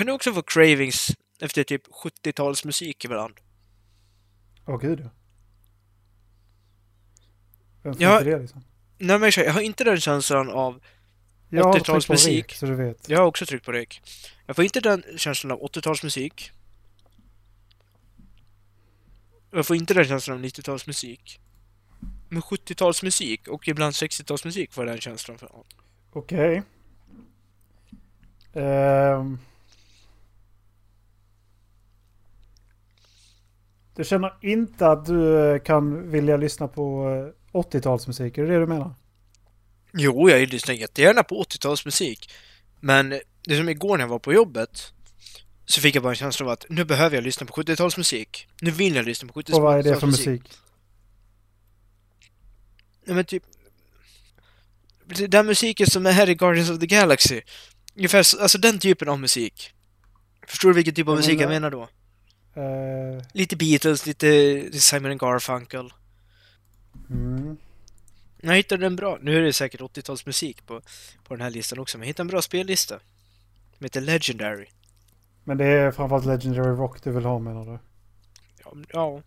kan du också få cravings efter typ 70-talsmusik ibland? Åh gud ja. Vem får Ja, inte det liksom? Nej men jag har inte den känslan av... Jag har på 80-talsmusik. rek, så du vet. Jag har också tryckt på rek. Jag får inte den känslan av 80-talsmusik. Jag får inte den känslan av 90-talsmusik. Men 70-talsmusik och ibland 60-talsmusik får jag den känslan för. Okej. Ehm. Du känner inte att du eh, kan vilja lyssna på eh, 80-talsmusik? Är det det du menar? Jo, jag lyssnar jättegärna på 80-talsmusik. Men det som igår när jag var på jobbet så fick jag bara en känsla av att nu behöver jag lyssna på 70-talsmusik. Nu vill jag lyssna på 70-talsmusik. Och vad är det för musik? Nej men typ... Den musiken som är här i Guardians of the Galaxy. Ungefär, så- alltså den typen av musik. Förstår du vilken typ av Ja, men musik jag det- menar då? Eh, Lite Beatles, lite Simon Garfunkel. mm. Jag hittade en bra, nu är det säkert 80-talsmusik på, på den här listan också, men jag hittade en bra spellista. Som heter Legendary. Men det är framförallt Legendary Rock du vill ha menar du? Ja, ja.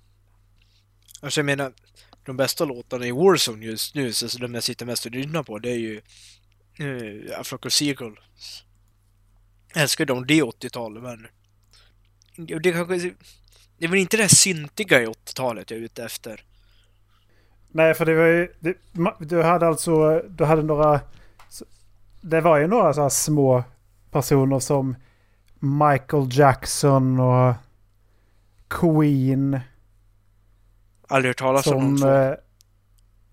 Alltså jag menar, de bästa låtarna i Warzone just nu, så de jag sitter mest och nynnar på, det är ju uh, Afroco Seagull. Jag älskar dem, det är 80-talet, men... Det, kanske... Det är väl inte det här syntiga i 80-talet jag är ute efter. Nej, för det var ju... Det, du hade alltså... Du hade några... Det var ju några så här små personer som Michael Jackson och Queen Aldrig hört talas om som, de två. eh,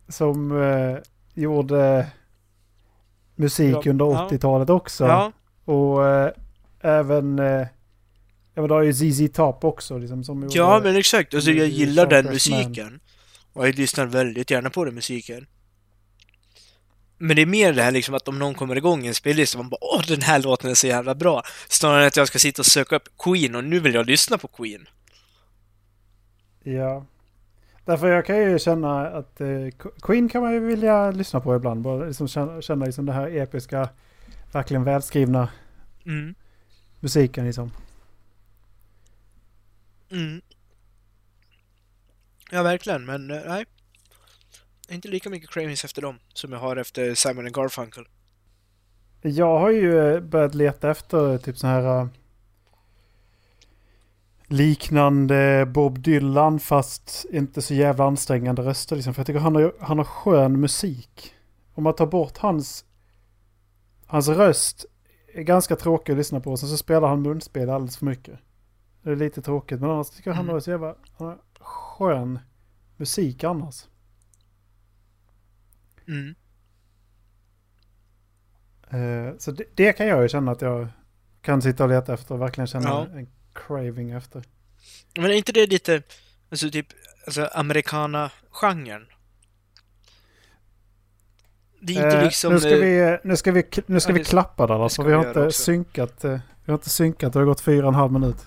som eh, gjorde musik Ja, under ja. 80-talet också. Ja, Och eh, även... Eh, ja, men det har ju ZZ Top också. Liksom, som ja men exakt. Alltså jag gillar den musiken. Och jag lyssnar väldigt gärna på den musiken. Men det är mer det här liksom att om någon kommer igång i en spellista man bara åh den här låten är så jävla bra. Snarare än att jag ska sitta och söka upp Queen och nu vill jag lyssna på Queen. Ja. Därför jag kan ju känna att eh, Queen kan man ju vilja lyssna på ibland. Bara liksom känna, känna liksom det här episka, verkligen välskrivna Mm. musiken liksom. Mm. Ja, verkligen, men eh, nej. Inte lika mycket cravings efter dem som jag har efter Simon and Garfunkel. Jag har ju eh, börjat leta efter eh, typ så här liknande Bob Dylan fast inte så jävla ansträngande röster liksom. För jag tycker han har, han har skön musik. Om man tar bort hans, hans röst är ganska tråkig att lyssna på. Sen så spelar han munspel alldeles för mycket. Det är lite tråkigt men annars tycker jag han Mm. har så jävla har skön musik annars. Mm. Eh, Så det, det kan jag ju känna att jag kan sitta och leta efter och verkligen känna Ja. en craving efter. Men är inte det lite, alltså typ, alltså americana-genren? Det är inte Eh, liksom... nu ska eh, vi, nu ska vi, nu ska ja, vi klappa där alltså. Vi har vi göra inte också. synkat. eh, Vi har inte synkat. Det har gått fyra och en halv minut.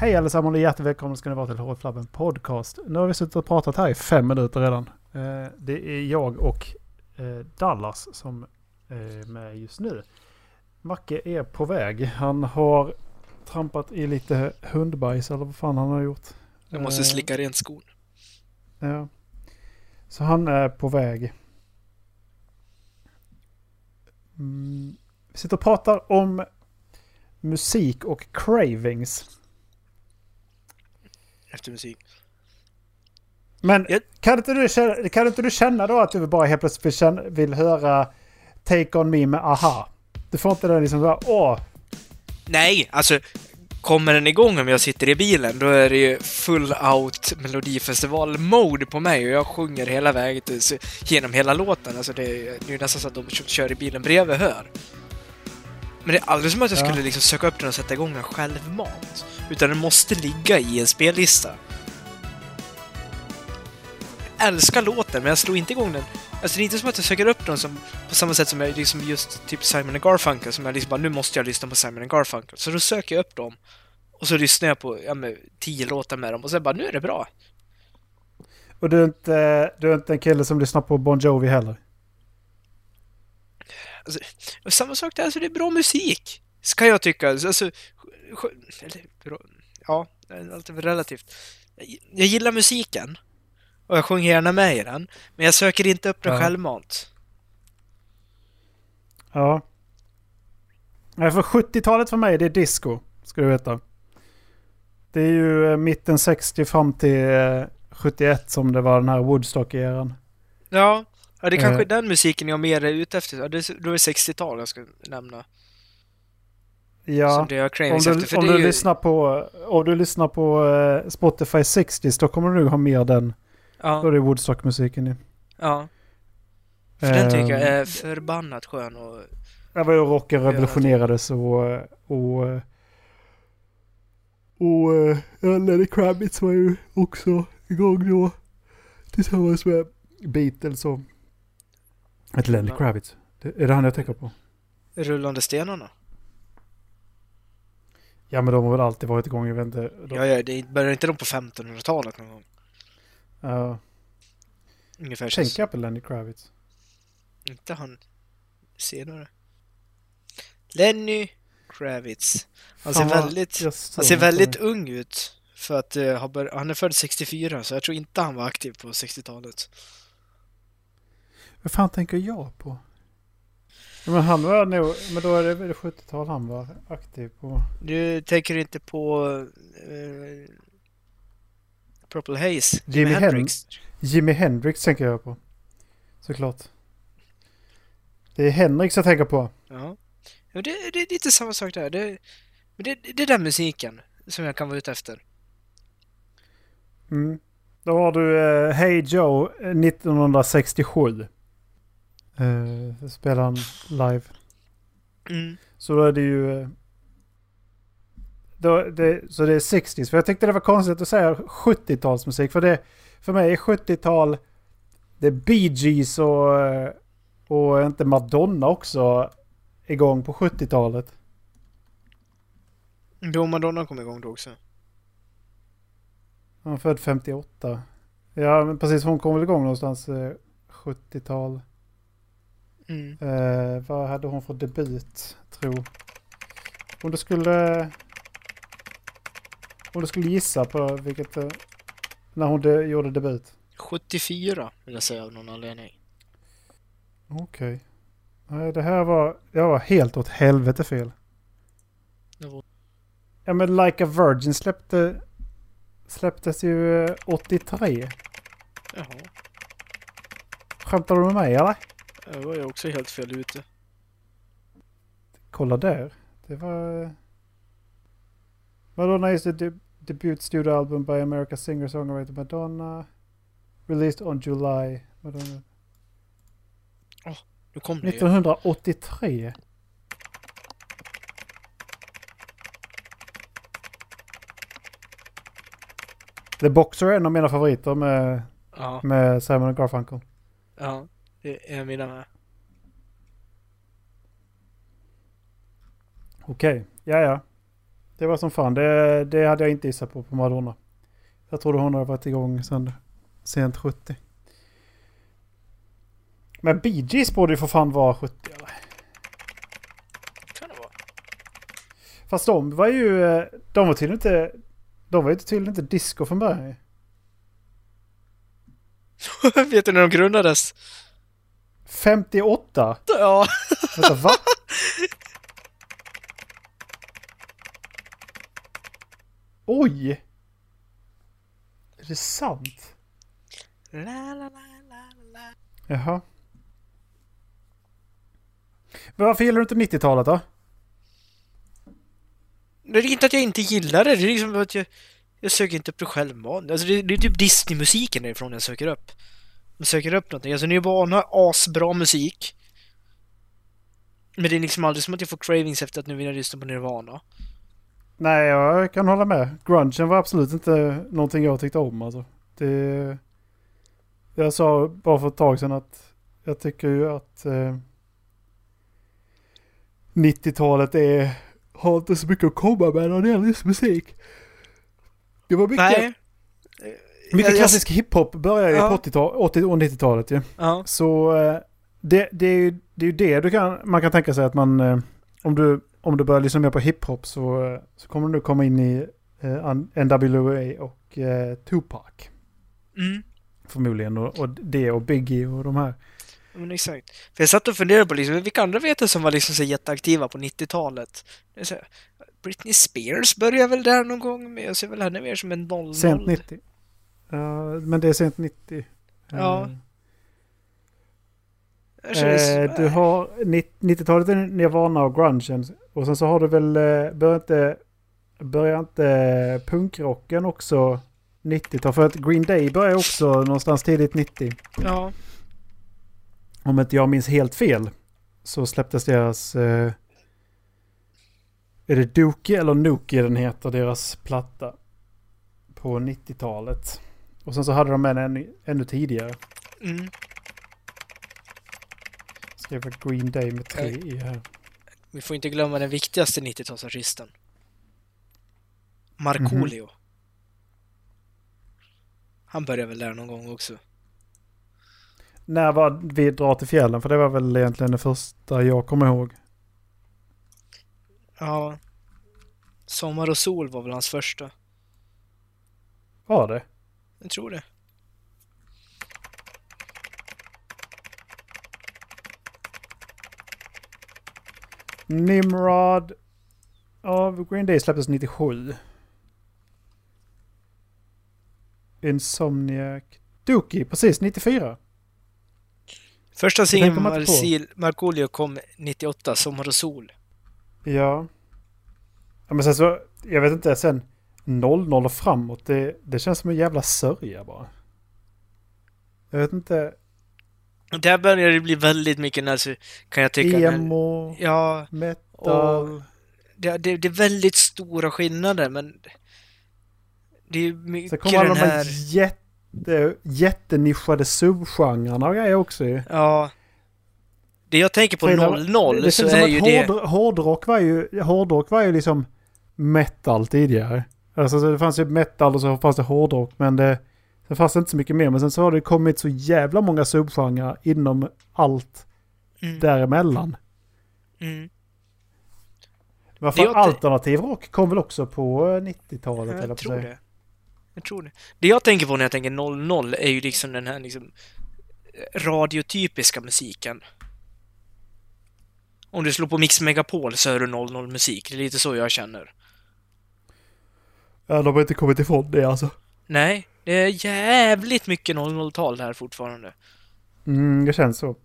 Hej allesammans och hjärtligt välkomna ska ni vara till Hårdflabben Podcast. Nu har vi suttit och pratat här i fem minuter redan. Eh, Det är jag och eh, Dallas som är med just nu. Macke är på väg. Han har trampat i lite hundbajs eller vad fan han har gjort. Jag måste Eh, slicka rent skon. Ja. Så han är på väg. Mm. Vi sitter och pratar om musik och cravings. Efter musik. Men Jag- kan, inte du känna, kan inte du känna då att du bara helt plötsligt vill, känna, vill höra Take On Me med AHA? Du får inte den liksom bara åh, Nej, alltså kommer den igång om jag sitter i bilen, då är det ju full out melodifestival-mode på mig och jag sjunger hela vägen till, genom hela låten. Alltså det är ju nästan så att de som kör i bilen bredvid hör. Men det är aldrig som att jag Ja. skulle liksom söka upp den och sätta igång den självmant. Utan den måste ligga i en spellista. Jag älskar låten, men jag slår inte igång den. Alltså det är inte som att jag söker upp den som, på samma sätt som jag liksom just typ Simon Garfunkel, som jag liksom bara, nu måste jag lyssna på Simon Garfunkel. Så då söker jag upp dem. Och så lyssnar jag på, ja men, tio låtar med dem och sen bara, nu är det bra. Och du är, inte, du är inte en kille som lyssnar på Bon Jovi heller? Och samma sak där, alltså det är bra musik. Ska jag tycka. Alltså, eller, bra, ja, allt är relativt. Jag, gillar musiken. Och jag sjunger gärna med i den. Men jag söker inte upp den Ja. självmant. Ja. Nej, för 70-talet för mig det är disco, ska du veta. Det är ju eh, mitten 60 fram till eh, 71 som det var den här Woodstock-eran. Ja, ja det är kanske Eh. är den musiken jag mer är ute efter. Ja, det är, då är det 60-tal jag ska nämna. Ja, om efter. du, För om, du ju, lyssnar på, om du lyssnar på eh, Spotify 60s då kommer du ha mer den. Då är ja, det Woodstock-musiken i. ja. För den tycker jag är förbannat skön och... Det var ju rocken revolutionerades och... Och... Och... eh, ja, Lenny Kravitz var ju också igång då. Tillsammans med Beatles och... Inte Lenny. Kravitz. Det, är det han jag tänker på? Rullande stenarna. Ja men de har väl alltid varit igång, jag vet inte. De, Ja, ja, det började inte de på 1500-talet någon gång? Ja, Ungefär så. tänker jag på Lenny Kravitz. Inte han senare. Lenny Kravitz. Han ser vad- väldigt, han ser väldigt ung ut. För att bör- han är född 64, så jag tror inte han var aktiv på 60-talet. Det. Vad fan tänker jag på? Ja, men han var nog... Men då är det väl 70-tal han var aktiv på. Du tänker inte på eh, Purple Haze? Jimi Hendrix. Jimi Hendrix tänker jag på. Såklart. Det är Hendrix jag tänker på. Ja. ja det, det är lite samma sak där. Det, men det, det är den musiken som jag kan vara ute efter. Mm. Då har du eh, Hey Joe eh, 1967. Eh, han live. Mm. Så då är det ju... Eh, då, det, så det är 60s. För jag tyckte det var konstigt att säga 70-talsmusik. För, det, för mig är 70-tal... Det är Bee Gees och, eh, och inte Madonna också igång på 70-talet. Då Madonna kom igång då också. Är född 58. Ja, men precis. Hon kom väl igång någonstans eh, 70-tal. Mm. Eh, vad hade hon för debut, tro? Om du skulle... Om du skulle gissa på vilket... eh, När hon de, gjorde debut. 74 vill jag säga av någon anledning. Okej. Nej, det här var... Jag var helt åt helvete fel. Det var- Ja, men Like a Virgin släppte... Släpptes ju eh, 83. Jaha, Skämtar du med mig eller? Jag var ju också helt fel ute. Kolla där. Det var... eh, Madonna is the de debut studio album by American singer-songwriter Madonna. Released on July. Madonna. Nu kom det ju. 1983. The Boxer är en av mina favoriter med, Ja, med Simon Garfunkel. ja. Det är mina med. Okej, ja ja. Det var som fan. Det, det hade jag inte gissat på på Madonna. Jag trodde hon hade varit igång sedan sent 70. Men Bee Gees borde ju för fan vara 70 eller? Kan det vara. Fast de var ju... De var tydligen inte... De var ju tydligen inte disco från början. Vet du när de grundades? 58? Ja. Vänta, va? Oj! Är det sant? La, la, la, la, la. Jaha. Men varför gillar du inte 90-talet då? Det är inte att jag inte gillar det, det är liksom att jag, jag söker inte det självmant. Alltså det, det är typ Disney-musiken därifrån jag söker upp. Söker upp någonting. Alltså Nirvana, asbra musik. Men det är liksom aldrig som att jag får cravings efter att nu vill jag lyssna på Nirvana. Nej, jag kan hålla med. Grungen var absolut inte någonting jag tyckte om alltså. Det... Jag sa bara för ett tag sedan att jag tycker ju att eh, 90-talet är, har inte så mycket att komma med när det gäller musik. Det var mycket, Nej. Mycket Jag- jag- klassisk hiphop började ju Ja. på 80-tal, 80 och 90-talet ju. Ja. Så eh, det, det, är ju, det är ju det du kan, man kan tänka sig att man, eh, om du, om du börjar lyssna mer på hiphop så, eh, så kommer du komma in i NWA och Tupac. Mm. Förmodligen. Och, och det och Biggie och de här. Men exakt. För jag satt och funderade på liksom, vilka andra vet jag som var liksom så jätteaktiva på 90-talet? Det är så här, Britney Spears började väl där någon gång, men jag ser väl henne mer som en 00. Sent 90. Ja, men det är sent 90. Ja. Eh, du har 90-talet är Nirvana och grungen. Och sen så har du väl, eh, börjar inte, börjar inte punkrocken också 90-tal? För att Green Day börjar också någonstans tidigt 90. Ja. Om inte jag minns helt fel så släpptes deras... Eh, är det Dookie eller Nookie den heter, deras platta? På 90-talet. Och sen så hade de en ännu, ännu tidigare. Mm. Skrev Green Day med tre i här. Vi får inte glömma den viktigaste 90-talsartisten. Markoolio. Han började väl där någon gång också. När var vi drar till fjällen? För det var väl egentligen det första jag kommer ihåg. Ja. Sommar och sol var väl hans första. Var det? Jag tror det. Nimrod av Green Day släpptes 97. Insomniac. Dookie, precis 94. Första singeln. Marsil- Markoolio kom 98, Sommar och sol. Ja. ja. Men sen så, jag vet inte, sen 00 och framåt, det, det känns som en jävla sörja bara. Jag vet inte, där börjar det bli väldigt mycket när, så kan jag tycka. emo, Ja, metal. det, det, det är väldigt stora skillnader men det är mycket Sen kommer alla de här jätte, jättenischade subgenrerna och grejer också ju. Ja. Det jag tänker på Skillnad- 00 det så är ju att det... hård, hårdrock var ju, hårdrock var ju liksom metal tidigare. Alltså så det fanns ju metal och så fanns det hårdrock men det, det fanns inte så mycket mer. Men sen så har det kommit så jävla många subgenrer inom allt Mm, däremellan. mm. Varför Det jag- alternativ rock kom väl också på eh, 90-talet? eller Jag på tror det. Jag tror det. Det jag tänker på när jag tänker 00 är ju liksom den här liksom radiotypiska musiken. Om du slår på Mix Megapol så hör du 00 musik. Det är lite så jag känner. Ja, de har inte kommit ifrån det alltså. Nej, det är jävligt mycket 00-tal här fortfarande. Mm, det känns så.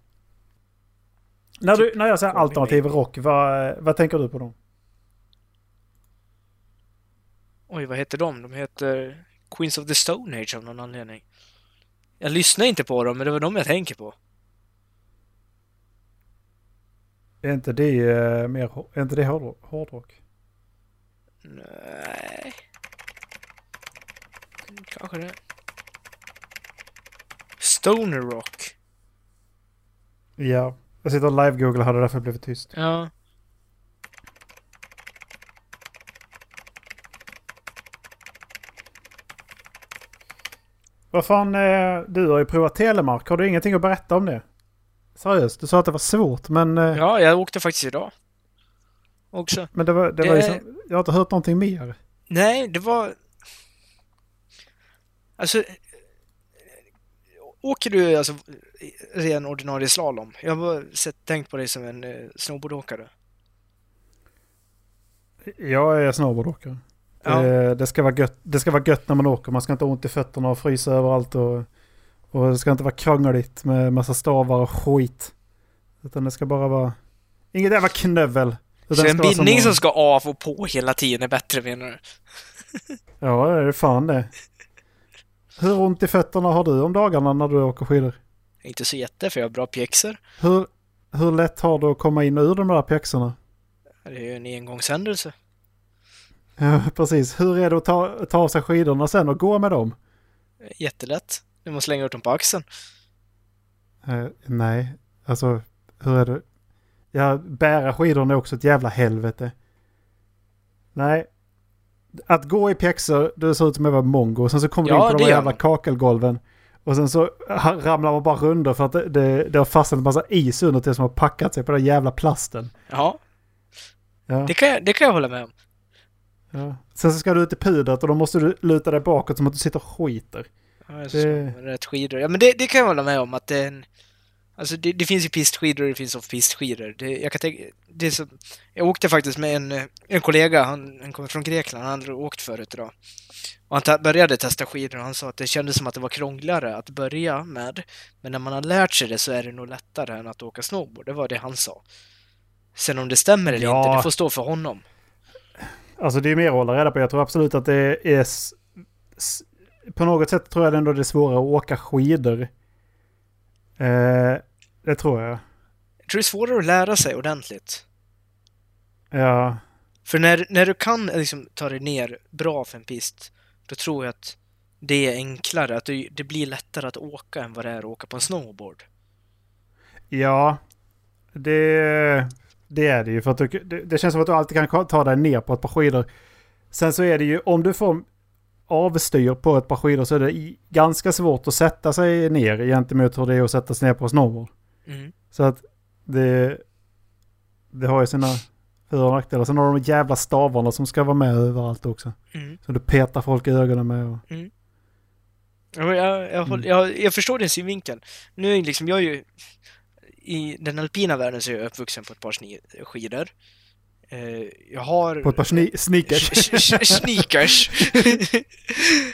När, du, när jag säger alternativ rock, vad, vad tänker du på då? Oj, vad heter de? De heter Queens of the Stone Age av någon anledning. Jag lyssnar inte på dem, men det var de jag tänker på. Är inte det eh, mer är inte det hårdrock? hårdrock? Nej. Kanske det. Stoner Rock. Ja. Jag sitter och live-googlar, hade därför blivit tyst. Ja. Vad fan, eh, du har ju provat Telemark. Har du ingenting att berätta om det? Seriöst, du sa att det var svårt men, eh, Ja, jag åkte faktiskt idag. Också. men det var, det Det- var ju som, jag har inte hört någonting mer. Nej, det var... Alltså... Åker du alltså ren ordinarie slalom? Jag har sett, tänkt på dig som en eh, snowboardåkare. Jag är snowboardåkare. Ja. Eh, det, ska vara gött, det ska vara gött när man åker. Man ska inte ha ont i fötterna och frysa överallt. Och, och det ska inte vara krångligt med massa stavar och skit. Utan det ska bara vara... Inget jävla knövel. Så det en bindning att- som ska av och på hela tiden är bättre menar du? Ja, det är fan det. Hur ont i fötterna har du om dagarna när du åker skidor? Inte så jätte, för jag har bra pjäxor. Hur, hur lätt har du att komma in och ur de där pjäxorna? Det är ju en engångshändelse. Ja, precis. Hur är det att ta, ta av sig skidorna sen och gå med dem? Jättelätt. Du måste slänga ut dem på axeln. Eh, nej, alltså hur är det? Ja, bära skidorna är också ett jävla helvete. Nej. Att gå i pjäxor, det ser ut som att vara mongo. Sen så kommer Ja, du in på de här jävla kakelgolven. Och sen så ramlar man bara runder för att det, det, det har fastnat en massa is under till som har packat sig på den jävla plasten. Ja, Ja, det kan, jag, det kan jag hålla med om. ja. Sen så ska du ut i pudret och då måste du luta dig bakåt som att du sitter och skiter. Ja, jag det... rätt skidor. Ja, men det, det kan jag hålla med om att det är en... Alltså det, det finns ju pistskidor och det finns off-pistskidor. Jag kan tänka... Det är så, jag åkte faktiskt med en, en kollega, han, han kommer från Grekland, han hade åkt förut idag. Och han ta, började testa skidor och han sa att det kändes som att det var krångligare att börja med. Men när man har lärt sig det så är det nog lättare än att åka snowboard. Det var det han sa. Sen om det stämmer eller Ja. inte, det får stå för honom. Alltså det är mer att hålla reda på. Jag tror absolut att det är... På något sätt tror jag ändå det är svårare att åka skidor. Eh, det tror jag. Jag tror det är svårare att lära sig ordentligt. Ja, För när, när du kan liksom ta dig ner bra för en pist, då tror jag att det är enklare, att du, det blir lättare att åka än vad det är att åka på en snowboard. ja det, det är det ju. För att du, det, det känns som att du alltid kan ta dig ner på ett par skidor. Sen så är det ju, om du får avstyr på ett par skidor så är det ganska svårt att sätta sig ner gentemot hur det är att sätta sig ner på snowboard. Mm. Så att det, det har ju sina för och nackdelar. Sen har de de jävla stavarna som ska vara med överallt också. Mm. Så du petar folk i ögonen med. Och, Ja, Jag, jag, håller- jag, jag förstår din synvinkel. Nu är liksom, jag är ju... I den alpina världen så är jag uppvuxen på ett par skidor. Eh, jag har... på ett par sni- sneakers. Sneakers!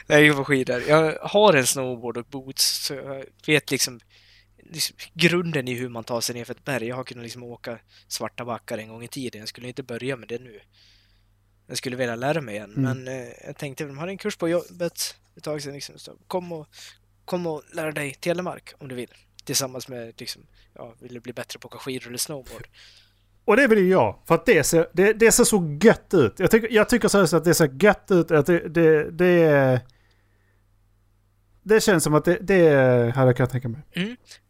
Nej, jag på skidor. Jag har en snowboard och boots, så jag vet liksom, liksom grunden i hur man tar sig ner för ett berg. Jag har kunnat liksom åka svarta backar en gång i tiden. Jag skulle inte börja med det nu. Jag skulle vilja lära mig igen, Mm. men eh, jag tänkte, de hade en kurs på jobbet ett tag sedan. Liksom, så kom, och, kom och lära dig telemark om du vill. Tillsammans med, liksom, ja, vill du bli bättre på att åka skidor eller snowboard? Och det vill ju jag. För att det ser, det, det ser så gött ut. Jag tycker, jag tycker så att det ser gött ut. Att det, det, det, det känns som att det, det hade jag kunnat tänka mig.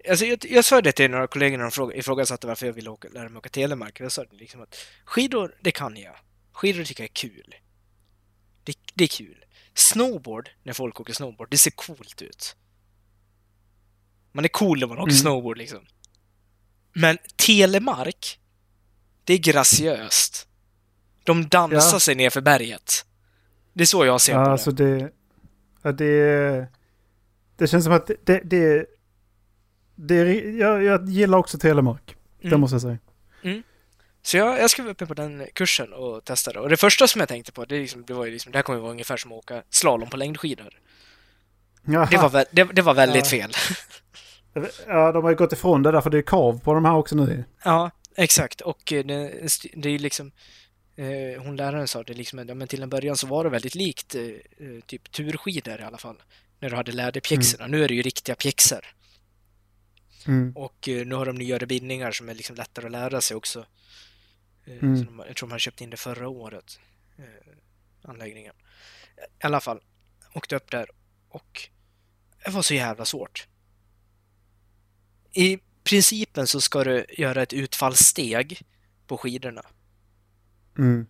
Alltså, jag, jag sa det till några kollegor när de fråga, ifrågasatte varför jag ville åka, lära mig åka telemark. Jag sa liksom att skidor, det kan jag. Skidor tycker jag är kul. Det, det är kul. Snowboard, när folk åker snowboard, det ser coolt ut. Man är cool när man åker Mm. snowboard liksom. Men telemark, det är graciöst. De dansar Ja. sig ner för berget. Det är så jag ser Ja, på alltså det. det, ja, det... Det känns som att det... det, det, det jag, jag gillar också telemark. Det Mm. måste jag säga. Så jag, jag skrev upp mig på den kursen och testade. Och det första som jag tänkte på, det, liksom, det var ju liksom, det här kommer ju vara ungefär som att åka slalom på längdskidor. Jaha. Det var, det, det var väldigt Ja. fel. Ja, de har ju gått ifrån det där för det är kav på de här också nu. Ja, exakt. Och eh, det, det är liksom... Eh, hon läraren sa det liksom, ja, men till en början så var det väldigt likt eh, typ turskidor i alla fall. När du hade läderpjäxorna. Nu är det ju riktiga pjäxor. Mm. Och nu har de nyare bindningar som är liksom lättare att lära sig också. Mm. så de, jag tror de har köpt in det förra året. Anläggningen. I alla fall, åkte upp där och det var så jävla svårt. I principen så ska du göra ett utfallssteg på skidorna. Mm.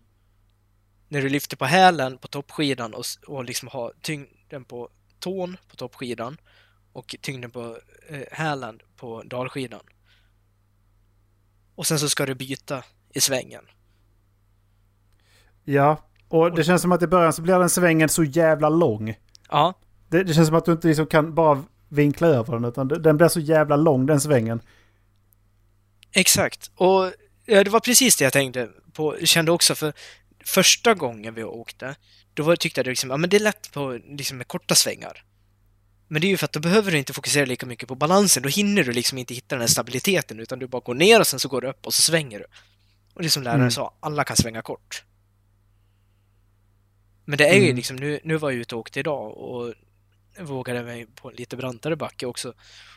När du lyfter på hälen på toppskidan och, och liksom har tyngden på tån på toppskidan och tyngden på eh, hälen på dalskidan. Och sen så ska du byta i svängen. Ja, och det känns som att i början så blir den svängen så jävla lång. Ja, Det, det känns som att du inte liksom kan bara vinkla över den utan den blir så jävla lång den svängen. exakt. Och ja, det var precis det jag tänkte på, kände också för första gången vi åkte, då var, tyckte jag liksom, ja men det är lätt på, liksom med korta svängar. Men det är ju för att då behöver du inte fokusera lika mycket på balansen, då hinner du liksom inte hitta den här stabiliteten utan du bara går ner och sen så går du upp och så svänger du. Och det är som läraren Mm. sa, alla kan svänga kort. Men det är ju Mm. liksom, nu, nu var jag ute och åkte idag och vågade mig på en lite brantare backe också.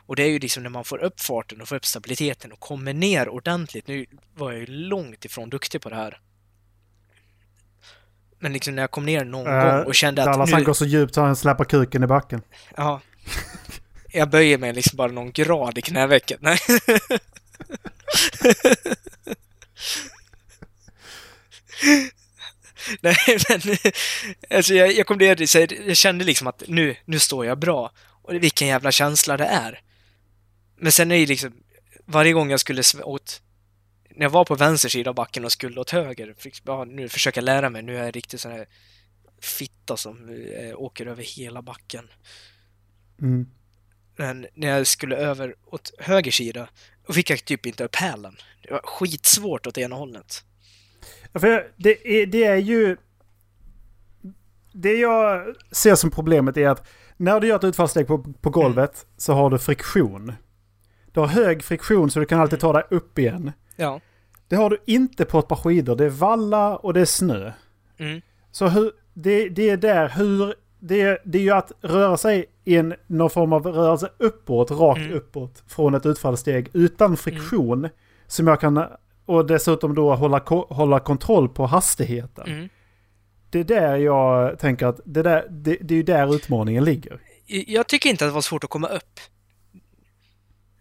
Och det är ju liksom när man får upp farten och får upp stabiliteten och kommer ner ordentligt. Nu var jag ju långt ifrån duktig på det här. Men liksom när jag kom ner någon Eh, gång och kände att Dallas nu, han går så djupt så han släpper kuken i backen. Ja. Jag böjer mig liksom bara någon grad i knävecket. Nej. Nej, men alltså jag, jag kom ner dit så jag, kände liksom att nu, nu står jag bra. Och vilken jävla känsla det är. Men sen är det liksom, varje gång jag skulle åt, när jag var på vänster sida av backen och skulle åt höger, fick, ja, nu försöker jag lära mig, nu är jag riktigt sån här fitta som eh, åker över hela backen. Mm. Men när jag skulle över åt höger sida, då fick jag typ inte upp hälen. Det var skitsvårt åt ena hållet. För det, är, det är ju... Det jag ser som problemet är att när du gör ett utfallssteg på, på golvet så har du friktion. Du har hög friktion så du kan alltid ta dig upp igen. Ja. Det har du inte på ett par skidor. Det är valla och det är snö. Mm. Så hur, det, det är där hur... Det, det är ju att röra sig i en, någon form av rörelse uppåt, rakt Mm. uppåt från ett utfallssteg utan friktion. Som jag kan... Och dessutom då hålla, hålla kontroll på hastigheten. Mm. Det är där jag tänker att det, där, det, det är ju där utmaningen ligger. Jag tycker inte att det var svårt att komma upp.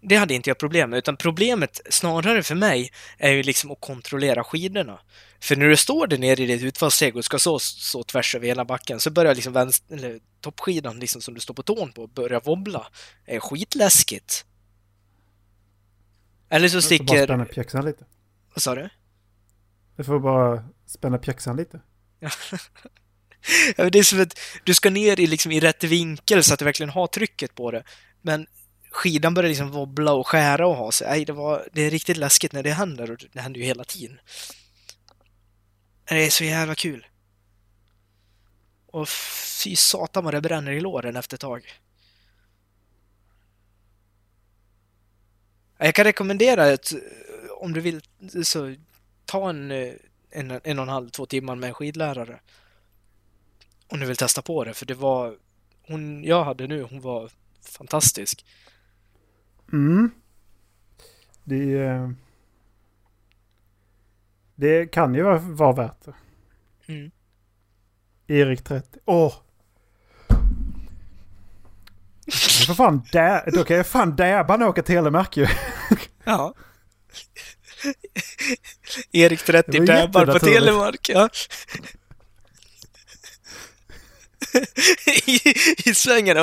Det hade inte jag problem med, utan problemet snarare för mig är ju liksom att kontrollera skidorna. För när du står där nere i ditt utfallssteg och ska så, så tvärs över hela backen så börjar liksom vänster, eller toppskidan liksom som du står på tån på börja wobbla. Det är skitläskigt. Eller så Du får bara sticker... spänna pjäxan lite. Vad sa du? Du får bara spänna pjäxan lite. Det är som att du ska ner i, liksom, i rätt vinkel så att du verkligen har trycket på det. Men skidan börjar liksom wobbla och skära och ha sig. Nej, det, var, det är riktigt läskigt när det händer och det händer ju hela tiden. Det är så jävla kul. Och fy satan vad det bränner i låren efter ett tag. Jag kan rekommendera att om du vill så ta en, eh, en, en och en halv, två timmar med en skidlärare. Om du vill testa på det, för det var hon jag hade nu, hon var fantastisk. Mm. Det, eh, det kan ju vara- vara värt det. Mm. Erik 30. Åh! Jag fan Då kan jag fan dabban åka telemark ju. Ja. Erik 30 Det var dabbar på. Telemark, ja. I, I svängen.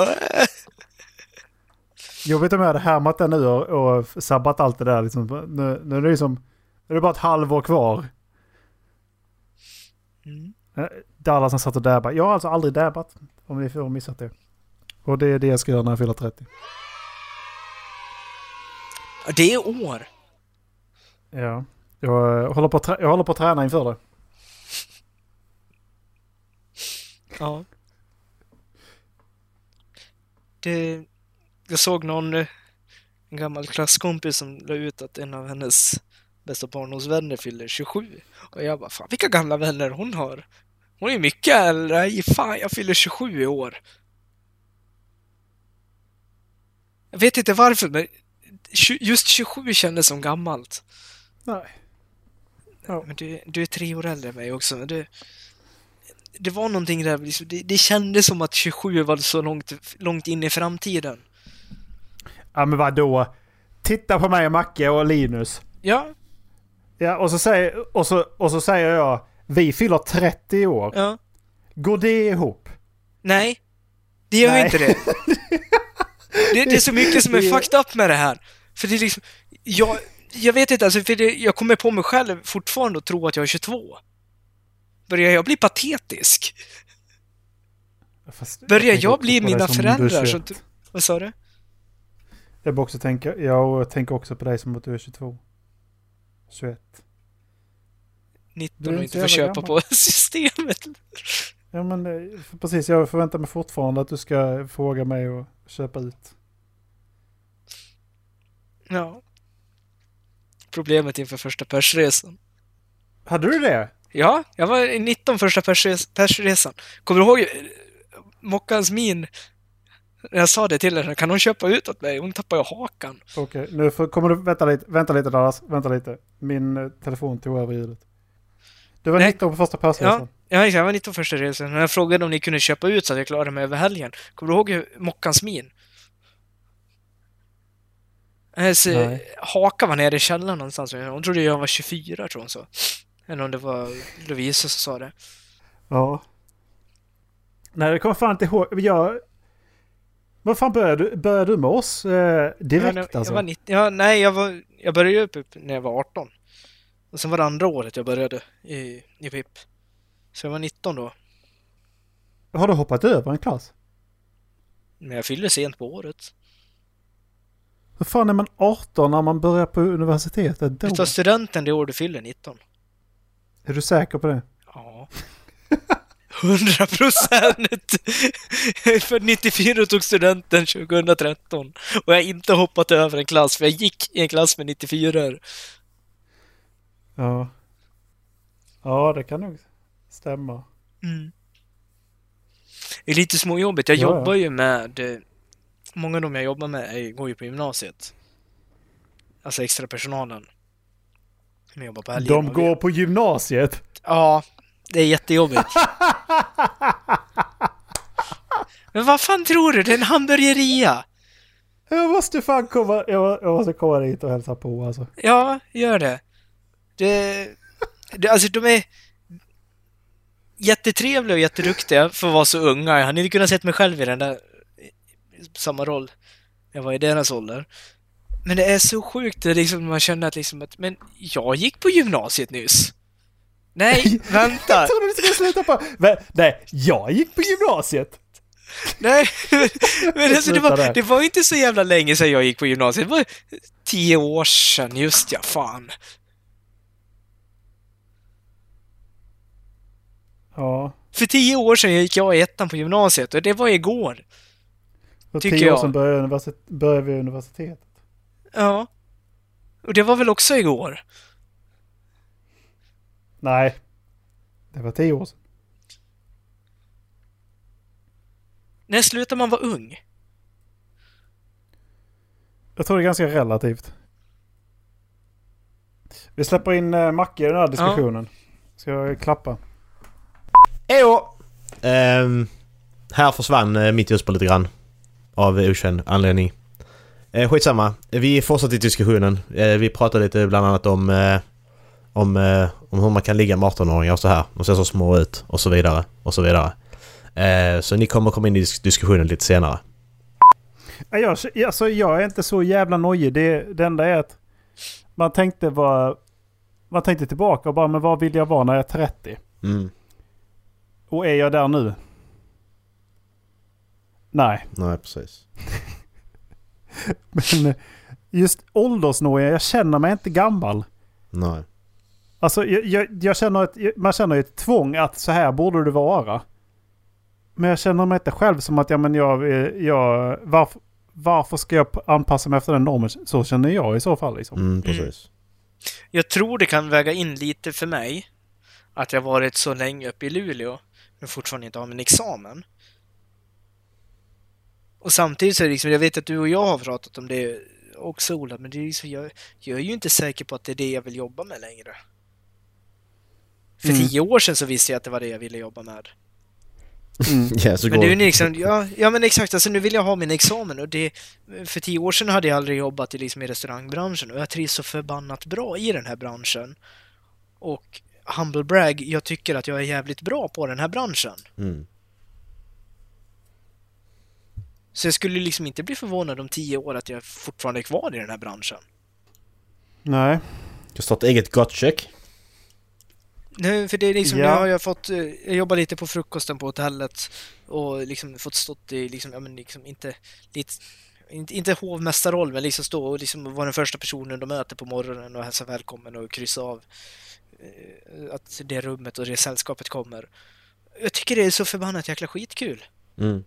Jobbigt om jag hade härmat den nu och, och sabbat allt det där. Liksom. Nu, nu är det liksom... Nu är det bara ett halvår kvar. Mm. Eh, Dallas han satt och dabbade. Jag har alltså aldrig dabbat. Om ni får missat det. Och det är det jag ska göra när jag fyller 30. Ja, Det är år. Ja. Jag, håller på att jag håller på att träna inför det. Ja. Det, jag såg någon, eh, en gammal klasskompis som la ut att en av hennes bästa barndomsvänner fyller 27. Och jag bara, fan vilka gamla vänner hon har. Hon är mycket äldre. Nej, Fan, jag fyller 27 i år. Jag vet inte varför, men just 27 kändes som gammalt. Nej. Ja. Men du, du är tre år äldre än mig också. Du, det var någonting där, liksom, det, det kändes som att 27 var så långt, långt in i framtiden. Ja men vadå? Titta på mig och Macke och Linus. Ja, Ja och så säger, och så, och så säger jag vi fyller 30 år. ja. Går det ihop? Nej, det gör Nej. inte det. det. Det är så mycket som är fucked up med det här. För det är liksom, jag, jag vet inte, alltså, för det, jag kommer på mig själv fortfarande att tro att jag är 22. Börjar jag bli patetisk? Fast Börjar jag också bli mina föräldrar? Så, 21. vad sa du? Jag också tänka, jag tänker också på dig som att du är 22. 21. 19 Du är och inte får köpa gammal. på systemet. Ja men eh, precis, jag förväntar mig fortfarande att du ska fråga mig att köpa ut. Ja. Problemet inför första persresan. Hade du det? Ja, jag var i 19 första persres- persresan. Kommer du ihåg eh, Mockans min Jag sa det till henne, kan hon köpa ut åt mig? Hon tappar ju hakan. Okej, nu får, kommer du... Vänta lite, vänta lite Dallas. Vänta lite. Min eh, telefon tog över ljudet. Du var Nej. 19 på första passresan. Ja, jag var 19 första resan. Jag frågade om ni kunde köpa ut så att jag klarade mig över helgen. Kommer du ihåg Mockans min? Hennes eh, Nej. haka var nere i källaren någonstans. Hon trodde jag var 24, tror hon så. Eller om det var Lovisa som sa det. Ja. Nej, det kommer fan inte ihåg. Jag... Vad fan började du, började du med oss eh, direkt jag, alltså? Jag var 90, ja, nej, jag, var, jag började ju upp när jag var 18. Och sen var det andra året jag började i, i PIP. Så jag var 19 då. Har du hoppat över en klass? Men jag fyllde sent på året. Hur fan är man 18 när man börjar på universitetet? Då? Du tar studenten det år du fyller 19. Är du säker på det? Ja. 100 procent! För 94 och tog studenten 2013. Och jag har inte hoppat över en klass, för jag gick i en klass med 94 Ja. Ja, det kan nog stämma. mm. Det är lite småjobbigt. Jag Ja, ja. jobbar ju med... Många av dem jag jobbar med är, går ju på gymnasiet. Alltså extra personalen. Som jobbar på. De går på gymnasiet. Ja, det är jättejobbigt. Men vad fan tror du? Det är en hamburgeria! Jag måste fan komma, jag, jag måste komma dit och hälsa på alltså. Ja, gör det. Det, det alltså de är jättetrevliga och jätteduktiga för att vara så unga. Jag hade inte kunnat sett mig själv i den där samma roll. Jag var i deras ålder. Men det är så sjukt, det liksom, man känner att liksom att, men jag gick på gymnasiet nyss. Nej, vänta! Jag trodde du skulle sluta på... Men, nej, jag gick på gymnasiet. Nej, men alltså, det, var, det var inte så jävla länge sedan jag gick på gymnasiet. Det var tio år sedan, just ja, fan. Ja. För tio år sedan gick jag i ettan på gymnasiet och det var igår. För Tycker tio år sedan började, universitet, började vi universitetet. Ja. Och det var väl också igår? Nej. Det var tio år sedan. När slutar man vara ung? Jag tror det är ganska relativt. Vi släpper in uh, Macke i den här diskussionen. Ska jag klappa? Ejo! Ehm, här försvann eh, mitt ljus på lite grann. Av okänd anledning. Eh, skitsamma. Vi fortsätter i diskussionen. Eh, vi pratade lite bland annat om... Eh, om, eh, om hur man kan ligga med 18-åringar och så här. De ser så små ut och så vidare. Och så vidare. Eh, så ni kommer komma in i dis- diskussionen lite senare. Ja, Jag, alltså, jag är inte så jävla nojig. Det, det enda är att man tänkte vara... Man tänkte tillbaka och bara, men vad vill jag vara när jag är 30? Mm. Och är jag där nu? Nej. Nej, precis. Men eh, just åldersnoja, jag känner mig inte gammal. Nej. Alltså jag, jag, jag känner ett, man känner ju ett tvång att så här borde det vara. Men jag känner mig inte själv som att ja, men jag, eh, jag varför, varför ska jag anpassa mig efter den normen? Så känner jag i så fall. Liksom. Mm, precis. Jag tror det kan väga in lite för mig att jag varit så länge uppe i Luleå men fortfarande inte har min examen. Och samtidigt så är det liksom, jag vet att du och jag har pratat om det också Ola, men det är liksom, jag, jag är ju inte säker på att det är det jag vill jobba med längre. För Mm. tio år sedan så visste jag att det var det jag ville jobba med. Ja, så Men går det är ju liksom, ja, ja men exakt, alltså nu vill jag ha min examen och det, för tio år sedan hade jag aldrig jobbat i, liksom, i restaurangbranschen och jag trivs så förbannat bra i den här branschen. Och humble brag, jag tycker att jag är jävligt bra på den här branschen. Mm. Så jag skulle liksom inte bli förvånad om tio år att jag fortfarande är kvar i den här branschen. Nej. Jag startar eget gottcheck. Nej, för det är liksom, Ja. nu har jag fått, eh, jag jobbar lite på frukosten på hotellet och liksom fått stått i, liksom, ja men liksom inte, lite, inte, inte hovmästarroll, men liksom stå och liksom vara den första personen de möter på morgonen och hälsa välkommen och kryssa av eh, att det rummet och det sällskapet kommer. Jag tycker det är så förbannat jäkla skitkul. Mm.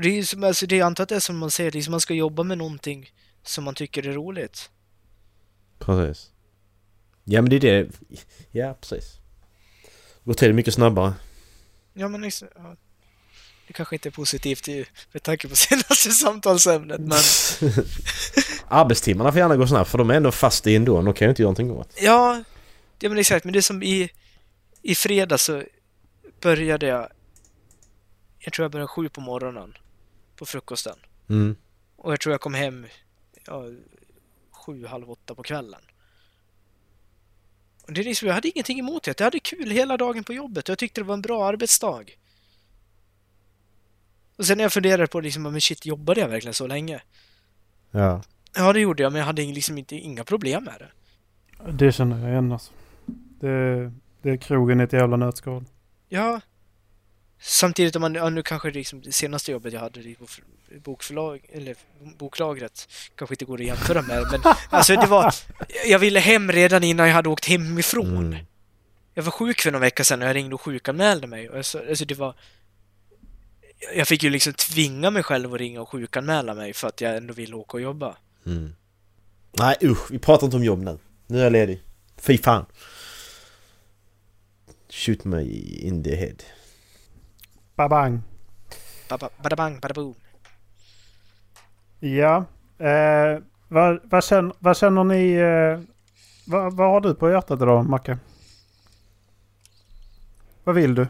Och det är ju som, alltså det är antar att det är som man säger, liksom man ska jobba med någonting som man tycker är roligt. Precis. Ja men det är det. Ja precis. Går till mycket snabbare. Ja men liksom, ja. Det kanske inte är positivt i, med tanke på senaste samtalsämnet, men Arbetstimmarna får gärna gå snabbt för de är ändå fast i ändå. De kan ju inte göra någonting åt. ja, ja men exakt. Men det är som i, i fredag så började jag, jag tror jag började sju på morgonen på frukosten. Mm. Och jag tror jag kom hem ja, sju, halv åtta på kvällen. Och det är liksom, jag hade ingenting emot det. Jag hade kul hela dagen på jobbet och jag tyckte det var en bra arbetsdag. Och sen när jag funderade på liksom, men shit, jobbade jag verkligen så länge? Ja. Ja, det gjorde jag, men jag hade liksom inte, inga problem med det. Det känner jag igen alltså. Det, det är krogen i ett jävla nötskal. Ja. Samtidigt om man, ja, nu kanske liksom det senaste jobbet jag hade i bok- bokförlag, eller boklagret kanske inte går att jämföra med, men alltså det var, jag ville hem redan innan jag hade åkt hemifrån. Mm. Jag var sjuk för några veckor sedan och jag ringde och sjukanmälde mig. Och alltså, alltså det var... Jag fick ju liksom tvinga mig själv att ringa och sjukanmäla mig för att jag ändå ville åka och jobba. Mm. Nej usch, vi pratar inte om jobb nu. Nu är jag ledig. Fy fan. Shoot me in the head. Babang. Ba- Bada bang, bada boom. Ja. Eh, vad, vad, känner, vad känner ni... Eh, vad, vad har du på hjärtat idag, Macke? Vad vill du?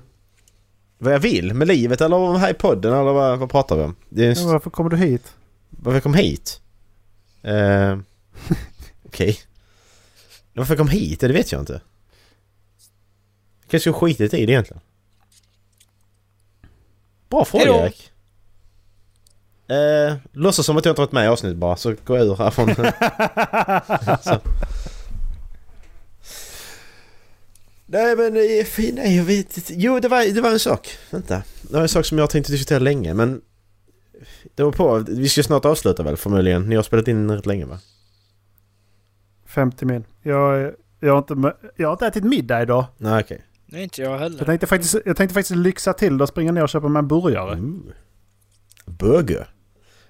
Vad jag vill med livet eller om här i podden eller vad, vad pratar vi om? Det är en, Ja, varför kommer du hit? Varför jag kom hit? Uh, Okej. Varför jag kom hit? Det vet jag inte. Jag kanske skulle skitit i det egentligen. Bra fråga Hejdå. Erik. Uh, låtsas som att jag inte varit med i avsnittet bara så går jag ur härifrån. Nej men eh, nej jag vet inte. Jo det var, det var en sak. Vänta. Det var en sak som jag tänkte diskutera länge men... Det var på. Vi ska snart avsluta väl förmodligen. Ni har spelat in rätt länge va? 50 min. Jag, jag, har inte, jag har inte ätit middag idag. Nej okej. Nej, inte jag Jag heller. tänkte faktiskt, jag tänkte faktiskt lyxa till det och springa ner och köpa mig en burgare. Ooh. Burger.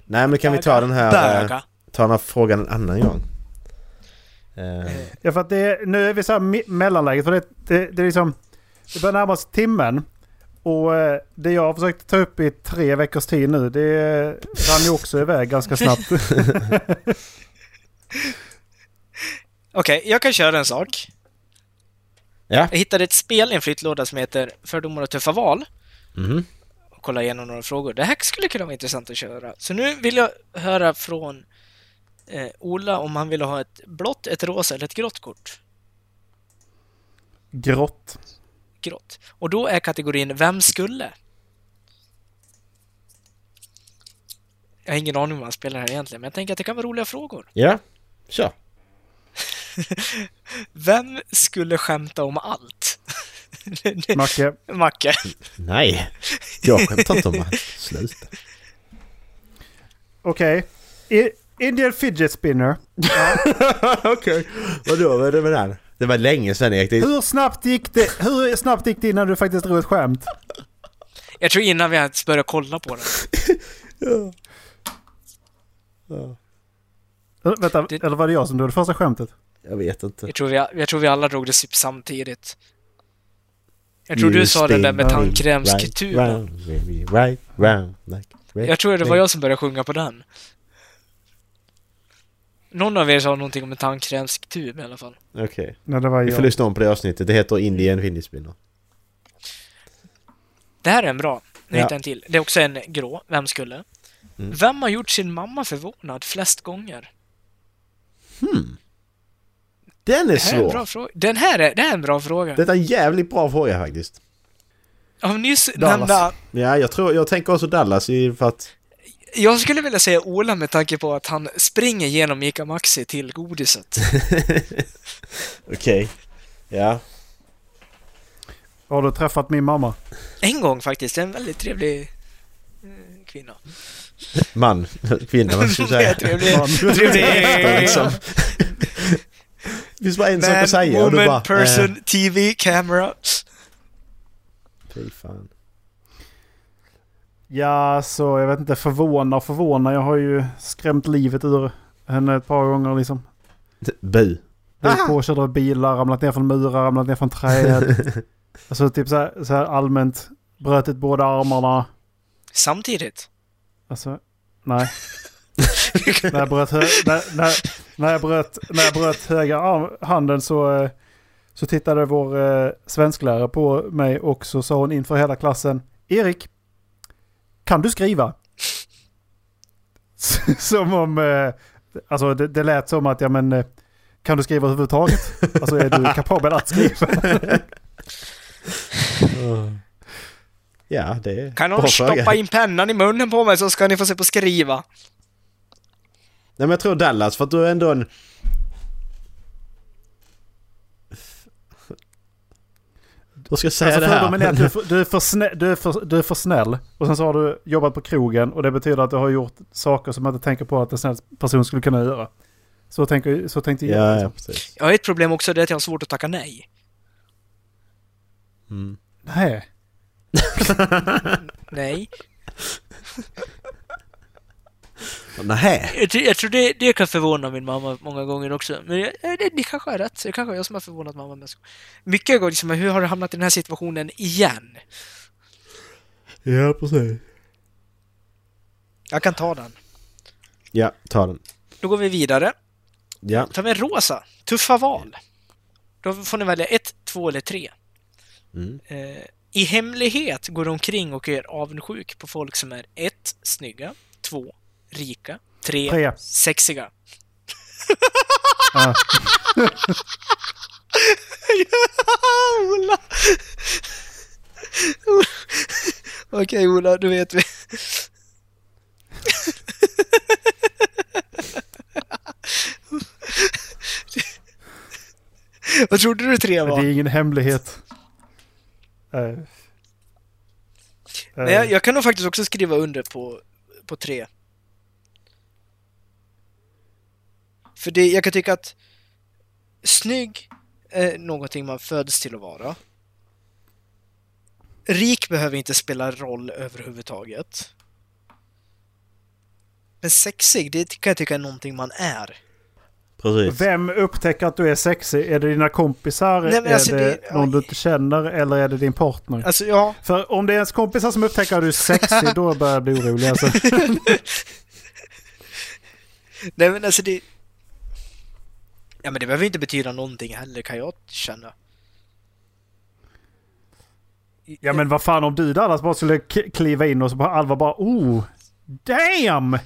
Nej men kan vi ta den här... eh, ta den här frågan en annan gång? Eh, Ja, för att det, nu är vi så här mellanläget. För det, det, det är liksom... Det börjar närma sig timmen. Och eh, det jag har försökt ta upp i tre veckors tid nu, det rann ju också iväg ganska snabbt. Okej, jag kan köra en sak. Ja. Jag hittade ett spel i en flyttlåda som heter Fördomar och tuffa val. mhm. Och kolla igenom några frågor. Det här skulle kunna vara intressant att köra. Så nu vill jag höra från eh, Ola om han vill ha ett blått, ett rosa eller ett grått kort. Grått. Grått. Och då är kategorin Vem skulle? Jag har ingen aning om vad han spelar här egentligen, men jag tänker att det kan vara roliga frågor. Ja. Kör. Vem skulle skämta om allt? Macke, Macke. Nej. Jag skämtar inte om det. Sluta. okej. I- Indian fidget spinner. Okej. Vadå? Vad är det med den? Det var länge sedan Erik. Hur snabbt gick det, hur snabbt gick det innan du faktiskt drog ett skämt? Jag tror innan vi ens började kolla på den. Äh, Vänta, Det- eller var det jag som drog det första skämtet? Jag vet inte. Jag tror vi, jag tror vi alla drog det typ samtidigt. Jag tror du sa den där med tandkrämstuben. Right, right, like Jag tror det var jag som började sjunga på den. Någon av er sa någonting om en tandkrämstub i alla fall. Okej. Nej, det var Vi får jag. lyssna om på det avsnittet. Det heter Indian Fidget Spinner. Det här är en bra. Nu Ja. hittade jag en till. Det är också en grå. Vem skulle? Mm. Vem har gjort sin mamma förvånad flest gånger? Hmm. Den är Det här är en bra svår. fråga. Den här är, det här är en bra fråga. Det är en jävligt bra fråga faktiskt. Av nyss Dallas. nämnda... Ja, jag tror, jag tänker också Dallas i för att... Jag skulle vilja säga Ola med tanke på att han springer genom Ica Maxi till godiset. Okej. Ja. Har du träffat min mamma? En gång faktiskt. En väldigt trevlig eh, kvinna. Man. Kvinna, vad ska jag säga? trevlig. Man. trevlig. liksom. Det finns bara en sak Man, att säga woman, bara... person, Eh, TV, camera. fy fan. Ja, så jag vet inte. Förvåna och förvåna. Jag har ju skrämt livet ur henne ett par gånger liksom. Bu. Blivit påkörd av bilar, ramlat ner från murar, ramlat ner från träd. alltså typ så här, så här allmänt brutit båda armarna. Samtidigt. Alltså, nej. när, jag bröt när, när, när, jag bröt, när jag bröt högra arm, handen så, eh, så tittade vår eh, svensklärare på mig och så sa hon inför hela klassen Erik, kan du skriva? som om, eh, alltså det, det lät som att, ja men, eh, kan du skriva överhuvudtaget? Alltså är du kapabel att skriva? Ja, det är Kan någon stoppa in pennan i munnen på mig så ska ni få se på skriva. Nej men jag tror Dallas för att du är ändå en... Hur ska jag säga Alltså det här? är att du är, för, du, är för snä, du, är för, du är för snäll. Och sen så har du jobbat på krogen och det betyder att du har gjort saker som man inte tänker på att en snäll person skulle kunna göra. Så, tänker, så tänkte jag. Ja, liksom. ja, precis. Jag har ett problem också, det är att jag har svårt att tacka nej. Mm. Nej. Nej. Nej. Jag, tror- jag tror det, det kan förvåna min mamma många gånger också. Men jag, det, det kanske är rätt. Det kanske är jag som har förvånat mamma mest. Mycket gånger liksom, hur har du hamnat i den här situationen igen? Ja, precis. Jag kan ta den. Ja, ta den. Då går vi vidare. Ja. vi en rosa. Tuffa val. Då får ni välja ett, två eller tre. Mm. Eh, I hemlighet går du omkring och är avundsjuk på folk som är ett, snygga, två, rika, tre, Tre. sexiga. Ja. Ola! Okej Ola, då vet vi. Vad trodde du tre Det var? är ingen hemlighet. Eh. Nej, jag, jag kan nog faktiskt också skriva under på, på tre. För det, jag kan tycka att snygg är någonting man föds till att vara. Rik behöver inte spela roll överhuvudtaget. Men sexig, det kan jag tycka är någonting man är. Precis. Vem upptäcker att du är sexig? Är det dina kompisar? Nej, är alltså det, det- någon du inte känner? Eller är det din partner? Alltså, ja. För om det är ens kompisar som upptäcker att du är sexig, då börjar jag bli orolig. Alltså. Nej men alltså det... Ja men det behöver inte betyda någonting heller kan jag känna. Ja men vad fan om du Dallas bara skulle kliva in och så bara Alva bara oh, damn!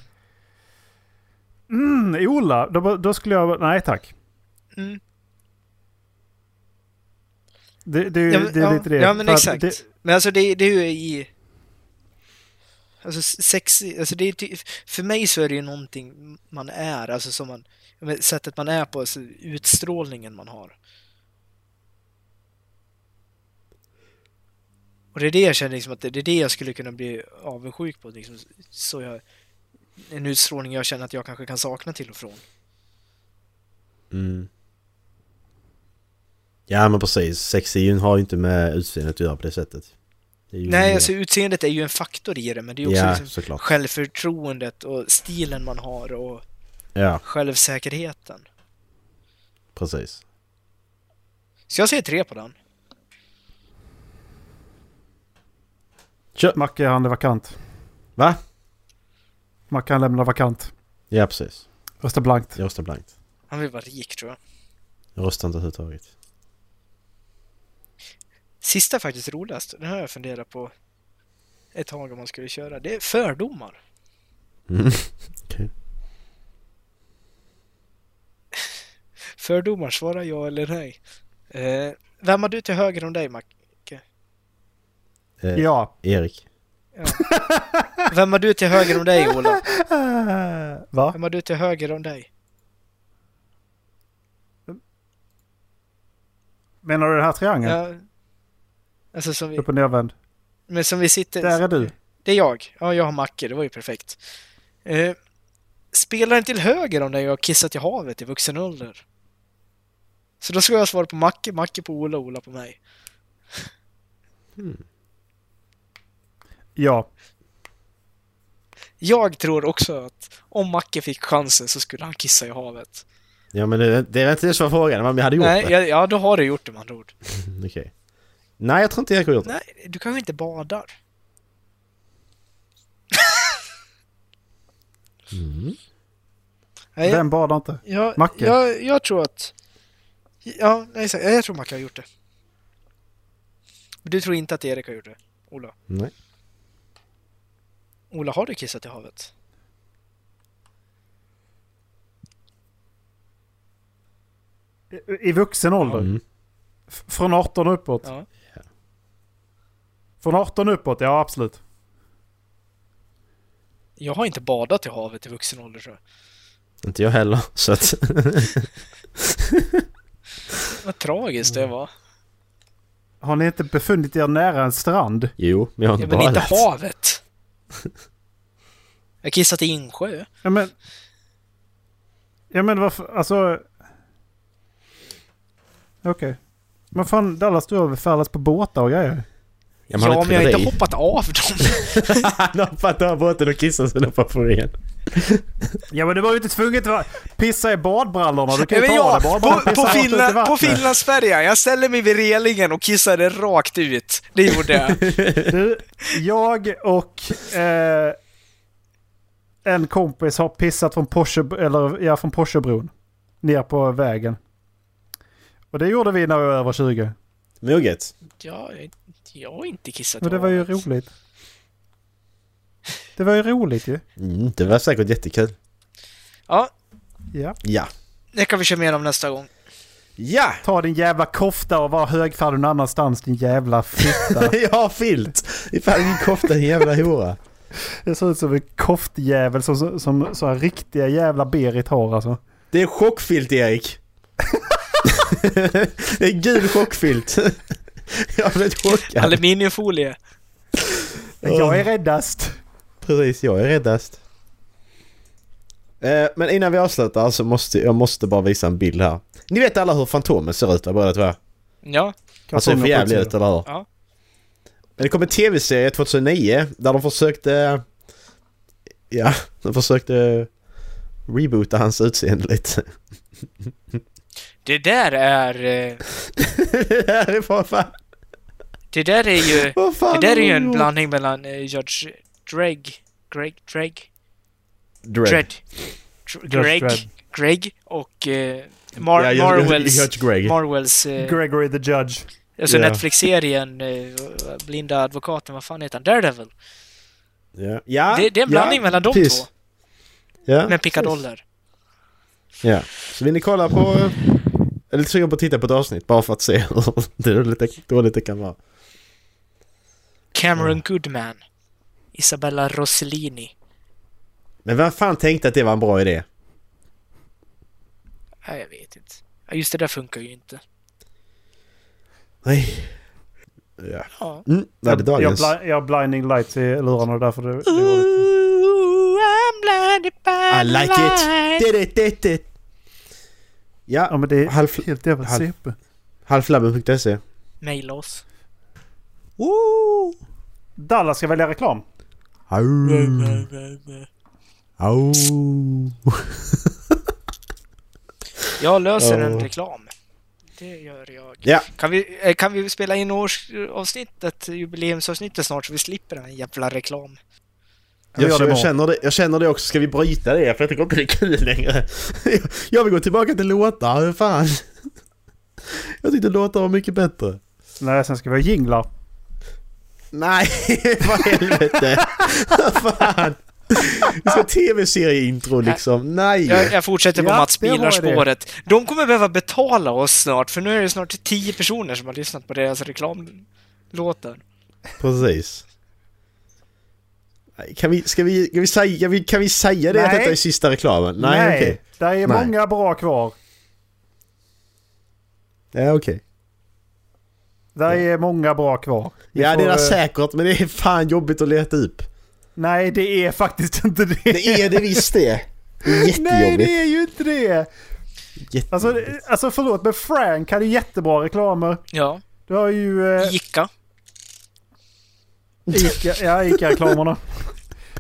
Mm, Ola, då, då skulle jag nej tack. Mm. Det, det, Ja, men- det är ja, lite det. ja, men exakt. Det, Men alltså det, det är ju i... Alltså sexy, alltså det är ty- för mig så är det ju någonting man är, alltså som man, sättet man är på, alltså utstrålningen man har. Och det är det jag känner liksom att det är det jag skulle kunna bli avundsjuk på, liksom, så jag, en utstrålning jag känner att jag kanske kan sakna till och från. Mm. Ja men precis. Sexy har ju inte med utseendet att göra på det sättet. Det Nej, alltså utseendet är ju en faktor i det, men det är också Ja, liksom självförtroendet och stilen man har och Ja, självsäkerheten. precis. Så jag säger tre på den. Kör! Macke han är vakant. Va? Macke han lämnar vakant. Ja precis. Rösta blankt. Jag röstar blankt. Han vill vara rik tror jag. Jag röstar inte överhuvudtaget. Sista är faktiskt roligast. Den har jag funderat på ett tag om man skulle köra. Det är fördomar. Mm. Okej. Fördomar, svara ja eller nej. Eh, vem har du till höger om dig, Mac? Eh, Ja. Erik. Vem har du till höger om dig, Ola? Va? Vem har du till höger om dig? Menar du den här triangeln? Ja. Alltså som vi, Upp och nervänd. men som vi sitter... Där är du. Det är jag. Ja, jag har Macke. Det var ju perfekt. Eh, spelaren till höger om dig har kissat i havet i vuxen ålder. Så då ska jag svara på Macke, Macke på Ola, Ola på mig. Ja. Jag tror också att om Macke fick chansen så skulle han kissa i havet. Ja men det, det är inte det som var frågan, men om jag hade gjort Nej, det. ja, ja, då har du gjort det med andra ord. Okej. Nej jag tror inte Erik har gjort det. Nej, du kanske inte badar. Mm. Nej, Vem badar inte? jag, Macke? jag, jag tror att... Ja, nej, jag tror Macke har gjort det. Men du tror inte att Erik har gjort det? Ola? Nej. Ola, har du kissat i havet? I, i vuxen ålder? Mm. Från 18 uppåt? Ja. Från 18 uppåt, ja absolut. Jag har inte badat i havet i vuxen ålder tror jag. Inte jag heller. Så att... Vad tragiskt Mm. det var. Har ni inte befunnit er nära en strand? jo, men jag har Ja, inte men inte havet. Jag har kissat i insjö. Ja men... Ja men varför, alltså... Okej. Men fan Dallas, du har väl färdats på båtar och grejer? Ja, Ja, men men jag har inte hoppat av dem. Han har hoppat av båten och kissat hoppar på igen. Ja men du var ju inte tvungen att pissa i badbrallorna. Du kan ju Men ta ja, det bara. bara på, på, Finland, på. Finlandsfärjan, jag ställde mig vid relingen och kissade rakt ut. Det gjorde jag. Du, jag och eh, en kompis har pissat från Porsche, eller, ja, från Porschebron. Ner på vägen. Och det gjorde vi när vi var över 20. Moget. Ja, jag, har inte kissat Men det var ju roligt. Det var ju roligt ju. Mm, det var säkert jättekul. Ja, Ja. Ja. det kan vi köra mer om nästa gång. Ja! Ta din jävla kofta och var högfärdig någon annanstans din jävla fitta. jag har filt! Ifall din kofta din jävla hora. Det ser ut som en koftjävel som, som, som här riktiga jävla Berit har alltså. Det är chockfilt Erik. det är gul chockfilt. jag blev chockad. Aluminiumfolie. Jag är räddast. Precis, jag är räddast. Eh, men innan vi avslutar så måste jag måste bara visa en bild här. Ni vet alla hur Fantomen ser ut, båda två? Ja, Han ser för jävlig ut, eller hur? Ja. Men det kom en tv-serie 2009 där de försökte... Ja, de försökte reboota hans utseende lite. det där är... eh, det här är fan... Det där är ju... Vad fan Det där är ju en blandning mellan eh, Judge Dreg... Greg... Dreg? Dredd. Dredd. Dr- Greg... Dredd. Greg och eh, Mar- Ja, jag- jag- Marvels... jag- Greg. Marvels... Eh, Gregory the Judge. alltså Ja. Netflix-serien eh, Blinda advokaten, vad fan heter han? Daredevil. Ja. ja. Det, det är en blandning ja, mellan de precis. två. Ja. Med pickadoller. Ja. Så vill ni kolla på... Jag är lite sugen på att titta på ett avsnitt bara för att se hur lite dåligt det kan vara. Cameron Goodman. Isabella Rossellini. Men vem fan tänkte att det var en bra idé? Nej, jag vet inte. Just det där funkar ju inte. Nej. Ja. Ja. Mm, det är det Jag, jag, dagens. bli, jag har blinding lights i lurarna därför det, det var lite... Ooh, I'm blinded by I like light. it! Did it, did it. Ja Ja, men det är Halv- helt jävla halv- CP. halflabben.se. Maila oss. Dallas ska välja reklam. Au. Au. Jag löser en reklam. Det gör jag. Ja. Kan vi, eh, kan vi spela in årsavsnittet, jubileumsavsnittet snart så vi slipper den jävla reklam? Jag, jag, imorgon. känner det, jag känner det också. Ska vi bryta det? För jag tycker inte det är kul längre. Jag vill gå tillbaka till låtar. Hur fan? Jag tyckte låtar var mycket bättre. Nej, sen ska vi ha jinglar. Nej, vad helvete. Fan. Vi ska ha tv-serieintro liksom. Nej. Jag, jag fortsätter på Ja, Mats Bilar-spåret. De kommer behöva betala oss snart, för nu är det snart tio personer som har lyssnat på deras reklamlåtar. Precis. Kan vi, ska vi, kan vi, säga, kan vi, säga det att Nej. detta är sista reklamen? Nej, okej. Det är Nej. många bra kvar. Ja, okej. Det är många bra kvar. Vi Ja, får, det är eh, säkert, men det är fan jobbigt att leta upp. Nej, det är faktiskt inte det. Det är det visst det. Det är Nej, jättejobbigt. det är ju inte det. Alltså, alltså förlåt, men Frank hade jättebra reklamer. Ja, Du har ju... Eh, Ica. Ica, ja, Ica-reklamerna.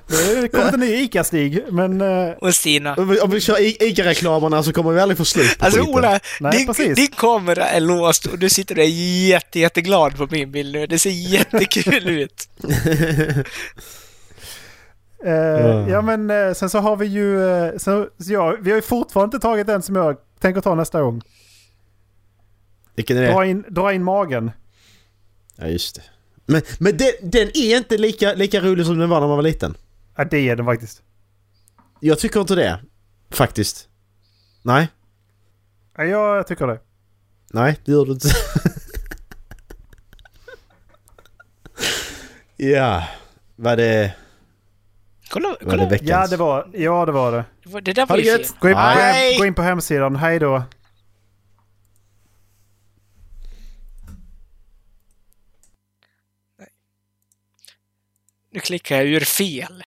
Det kommer inte ny Ica-Stig, men... Eh, Och Stina. Om vi, om vi kör I- ICA-reklamerna så kommer vi aldrig få slut på Alltså skiten. Ola, Nej, din, precis. din kamera är låst och du sitter där jätte, jätteglad på min bild nu. Det ser jättekul ut. Eh, Ja men eh, sen så har vi ju... Så, så ja, vi har ju fortfarande inte tagit den som jag tänker ta nästa gång. Vilken är det? Dra in, dra in magen. Ja, just det. Men, men den, den är inte lika, lika rolig som den var när man var liten. Ja det är den faktiskt. Jag tycker inte det. Faktiskt. Nej. Ja, jag tycker det. Nej, det gör du inte. ja. Var det... Kolla, Var det kolla. veckans? Ja det var, ja, det, var det. Det där var ju. Gå in, på, Nej. gå in på hemsidan. Hej då. Nu klickar jag ur fel.